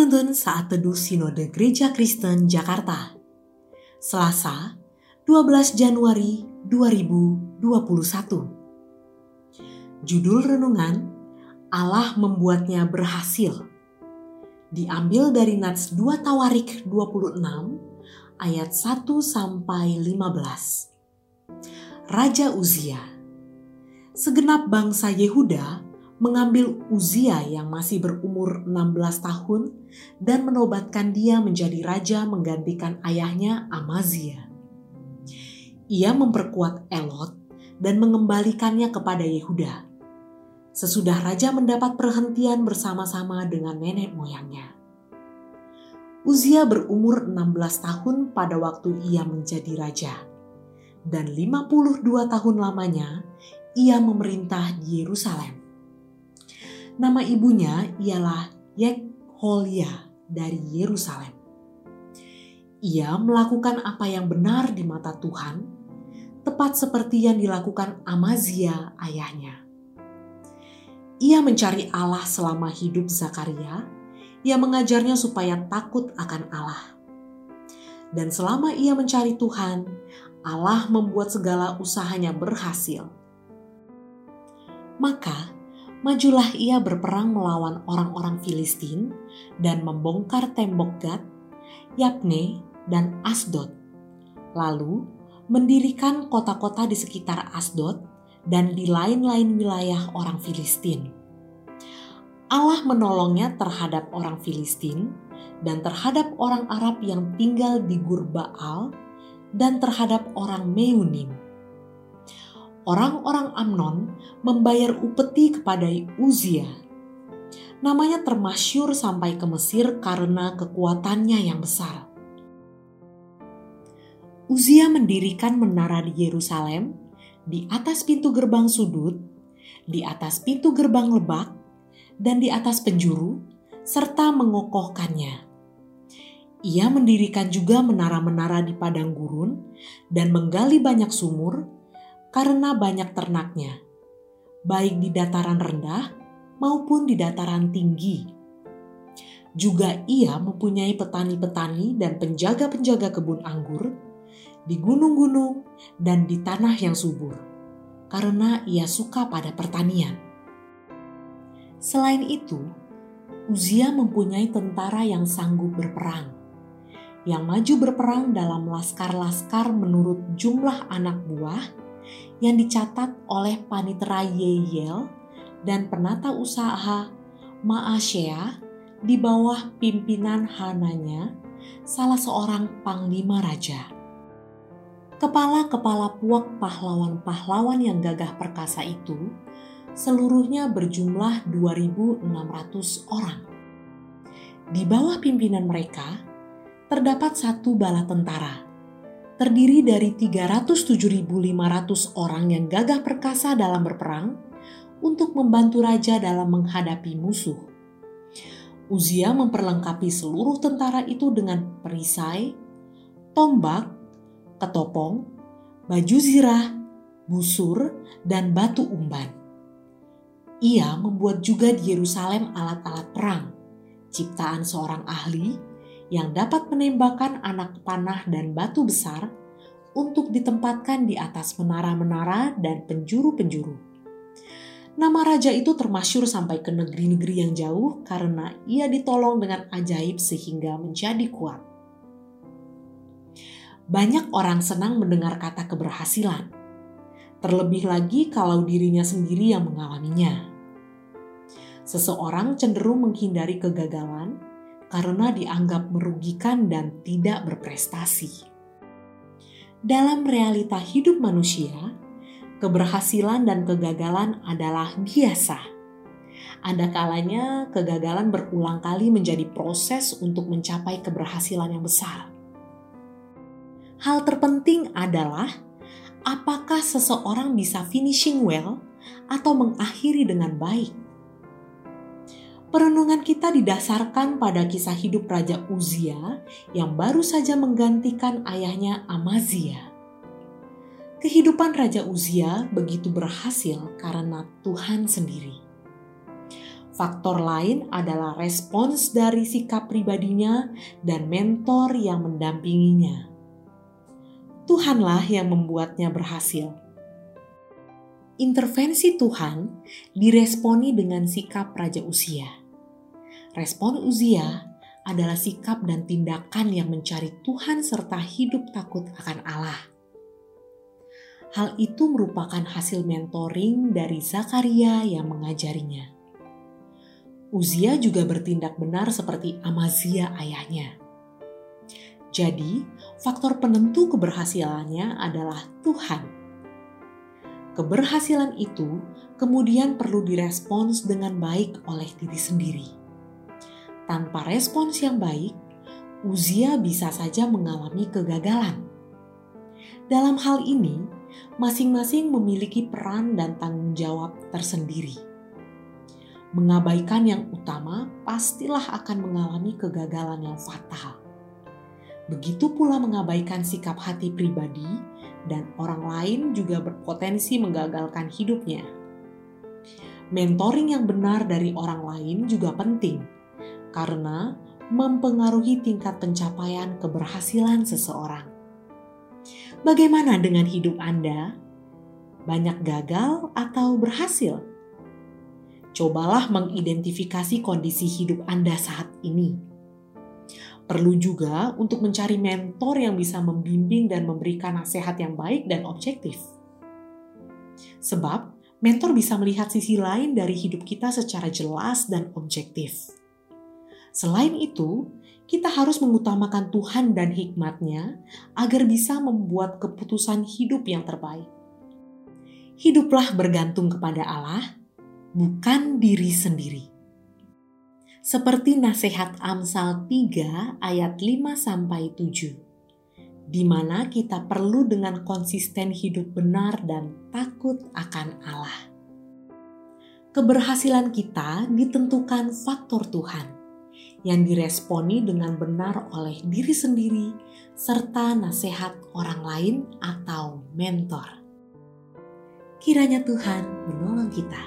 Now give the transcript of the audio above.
Penuntun Saat Teduh Sinode Gereja Kristen Jakarta. Selasa 12 Januari 2021 Judul Renungan Allah Membuatnya Berhasil. Diambil dari Nats 2 Tawarik 26 ayat 1 sampai 15 Raja Uzia. Segenap bangsa Yehuda mengambil Uzia yang masih berumur 16 tahun dan menobatkan dia menjadi raja menggantikan ayahnya Amazia. Ia memperkuat Elot dan mengembalikannya kepada Yehuda. Sesudah raja mendapat perhentian bersama-sama dengan nenek moyangnya. Uzia berumur 16 tahun pada waktu ia menjadi raja. Dan 52 tahun lamanya ia memerintah di Yerusalem. Nama ibunya ialah Yekholia dari Yerusalem. Ia melakukan apa yang benar di mata Tuhan, tepat seperti yang dilakukan Amazia ayahnya. Ia mencari Allah selama hidup Zakaria, ia mengajarnya supaya takut akan Allah. Dan selama ia mencari Tuhan, Allah membuat segala usahanya berhasil. Maka majulah ia berperang melawan orang-orang Filistin dan membongkar tembok Gad, Yapne, dan Asdod. Lalu mendirikan kota-kota di sekitar Asdod dan di lain-lain wilayah orang Filistin. Allah menolongnya terhadap orang Filistin dan terhadap orang Arab yang tinggal di Gurbaal dan terhadap orang Meunim orang-orang Amnon membayar upeti kepada Uzia. Namanya termasyur sampai ke Mesir karena kekuatannya yang besar. Uzia mendirikan menara di Yerusalem, di atas pintu gerbang sudut, di atas pintu gerbang lebak, dan di atas penjuru, serta mengokohkannya. Ia mendirikan juga menara-menara di padang gurun dan menggali banyak sumur karena banyak ternaknya, baik di dataran rendah maupun di dataran tinggi. Juga ia mempunyai petani-petani dan penjaga-penjaga kebun anggur di gunung-gunung dan di tanah yang subur, karena ia suka pada pertanian. Selain itu, Uzia mempunyai tentara yang sanggup berperang, yang maju berperang dalam laskar-laskar menurut jumlah anak buah yang dicatat oleh Panitera Yeyel dan penata usaha Maasea di bawah pimpinan Hananya, salah seorang panglima raja. Kepala-kepala puak pahlawan-pahlawan yang gagah perkasa itu seluruhnya berjumlah 2.600 orang. Di bawah pimpinan mereka terdapat satu bala tentara terdiri dari 307.500 orang yang gagah perkasa dalam berperang untuk membantu raja dalam menghadapi musuh. Uzia memperlengkapi seluruh tentara itu dengan perisai, tombak, ketopong, baju zirah, busur, dan batu umban. Ia membuat juga di Yerusalem alat-alat perang, ciptaan seorang ahli yang dapat menembakkan anak panah dan batu besar untuk ditempatkan di atas menara-menara dan penjuru-penjuru. Nama raja itu termasyur sampai ke negeri-negeri yang jauh karena ia ditolong dengan ajaib sehingga menjadi kuat. Banyak orang senang mendengar kata keberhasilan, terlebih lagi kalau dirinya sendiri yang mengalaminya. Seseorang cenderung menghindari kegagalan karena dianggap merugikan dan tidak berprestasi. Dalam realita hidup manusia, keberhasilan dan kegagalan adalah biasa. Ada kalanya kegagalan berulang kali menjadi proses untuk mencapai keberhasilan yang besar. Hal terpenting adalah apakah seseorang bisa finishing well atau mengakhiri dengan baik. Perenungan kita didasarkan pada kisah hidup Raja Uzia yang baru saja menggantikan ayahnya Amazia. Kehidupan Raja Uzia begitu berhasil karena Tuhan sendiri. Faktor lain adalah respons dari sikap pribadinya dan mentor yang mendampinginya. Tuhanlah yang membuatnya berhasil. Intervensi Tuhan diresponi dengan sikap Raja Usia. Respon Uzia adalah sikap dan tindakan yang mencari Tuhan serta hidup takut akan Allah. Hal itu merupakan hasil mentoring dari Zakaria yang mengajarinya. Uzia juga bertindak benar seperti Amazia ayahnya. Jadi, faktor penentu keberhasilannya adalah Tuhan. Keberhasilan itu kemudian perlu direspons dengan baik oleh diri sendiri. Tanpa respons yang baik, Uzia bisa saja mengalami kegagalan. Dalam hal ini, masing-masing memiliki peran dan tanggung jawab tersendiri mengabaikan yang utama pastilah akan mengalami kegagalan yang fatal. Begitu pula mengabaikan sikap hati pribadi dan orang lain juga berpotensi menggagalkan hidupnya. Mentoring yang benar dari orang lain juga penting karena mempengaruhi tingkat pencapaian keberhasilan seseorang. Bagaimana dengan hidup Anda? Banyak gagal atau berhasil? cobalah mengidentifikasi kondisi hidup Anda saat ini. Perlu juga untuk mencari mentor yang bisa membimbing dan memberikan nasihat yang baik dan objektif. Sebab, mentor bisa melihat sisi lain dari hidup kita secara jelas dan objektif. Selain itu, kita harus mengutamakan Tuhan dan hikmatnya agar bisa membuat keputusan hidup yang terbaik. Hiduplah bergantung kepada Allah, bukan diri sendiri. Seperti nasihat Amsal 3 ayat 5 sampai 7 di mana kita perlu dengan konsisten hidup benar dan takut akan Allah. Keberhasilan kita ditentukan faktor Tuhan yang diresponi dengan benar oleh diri sendiri serta nasihat orang lain atau mentor. Kiranya Tuhan menolong kita.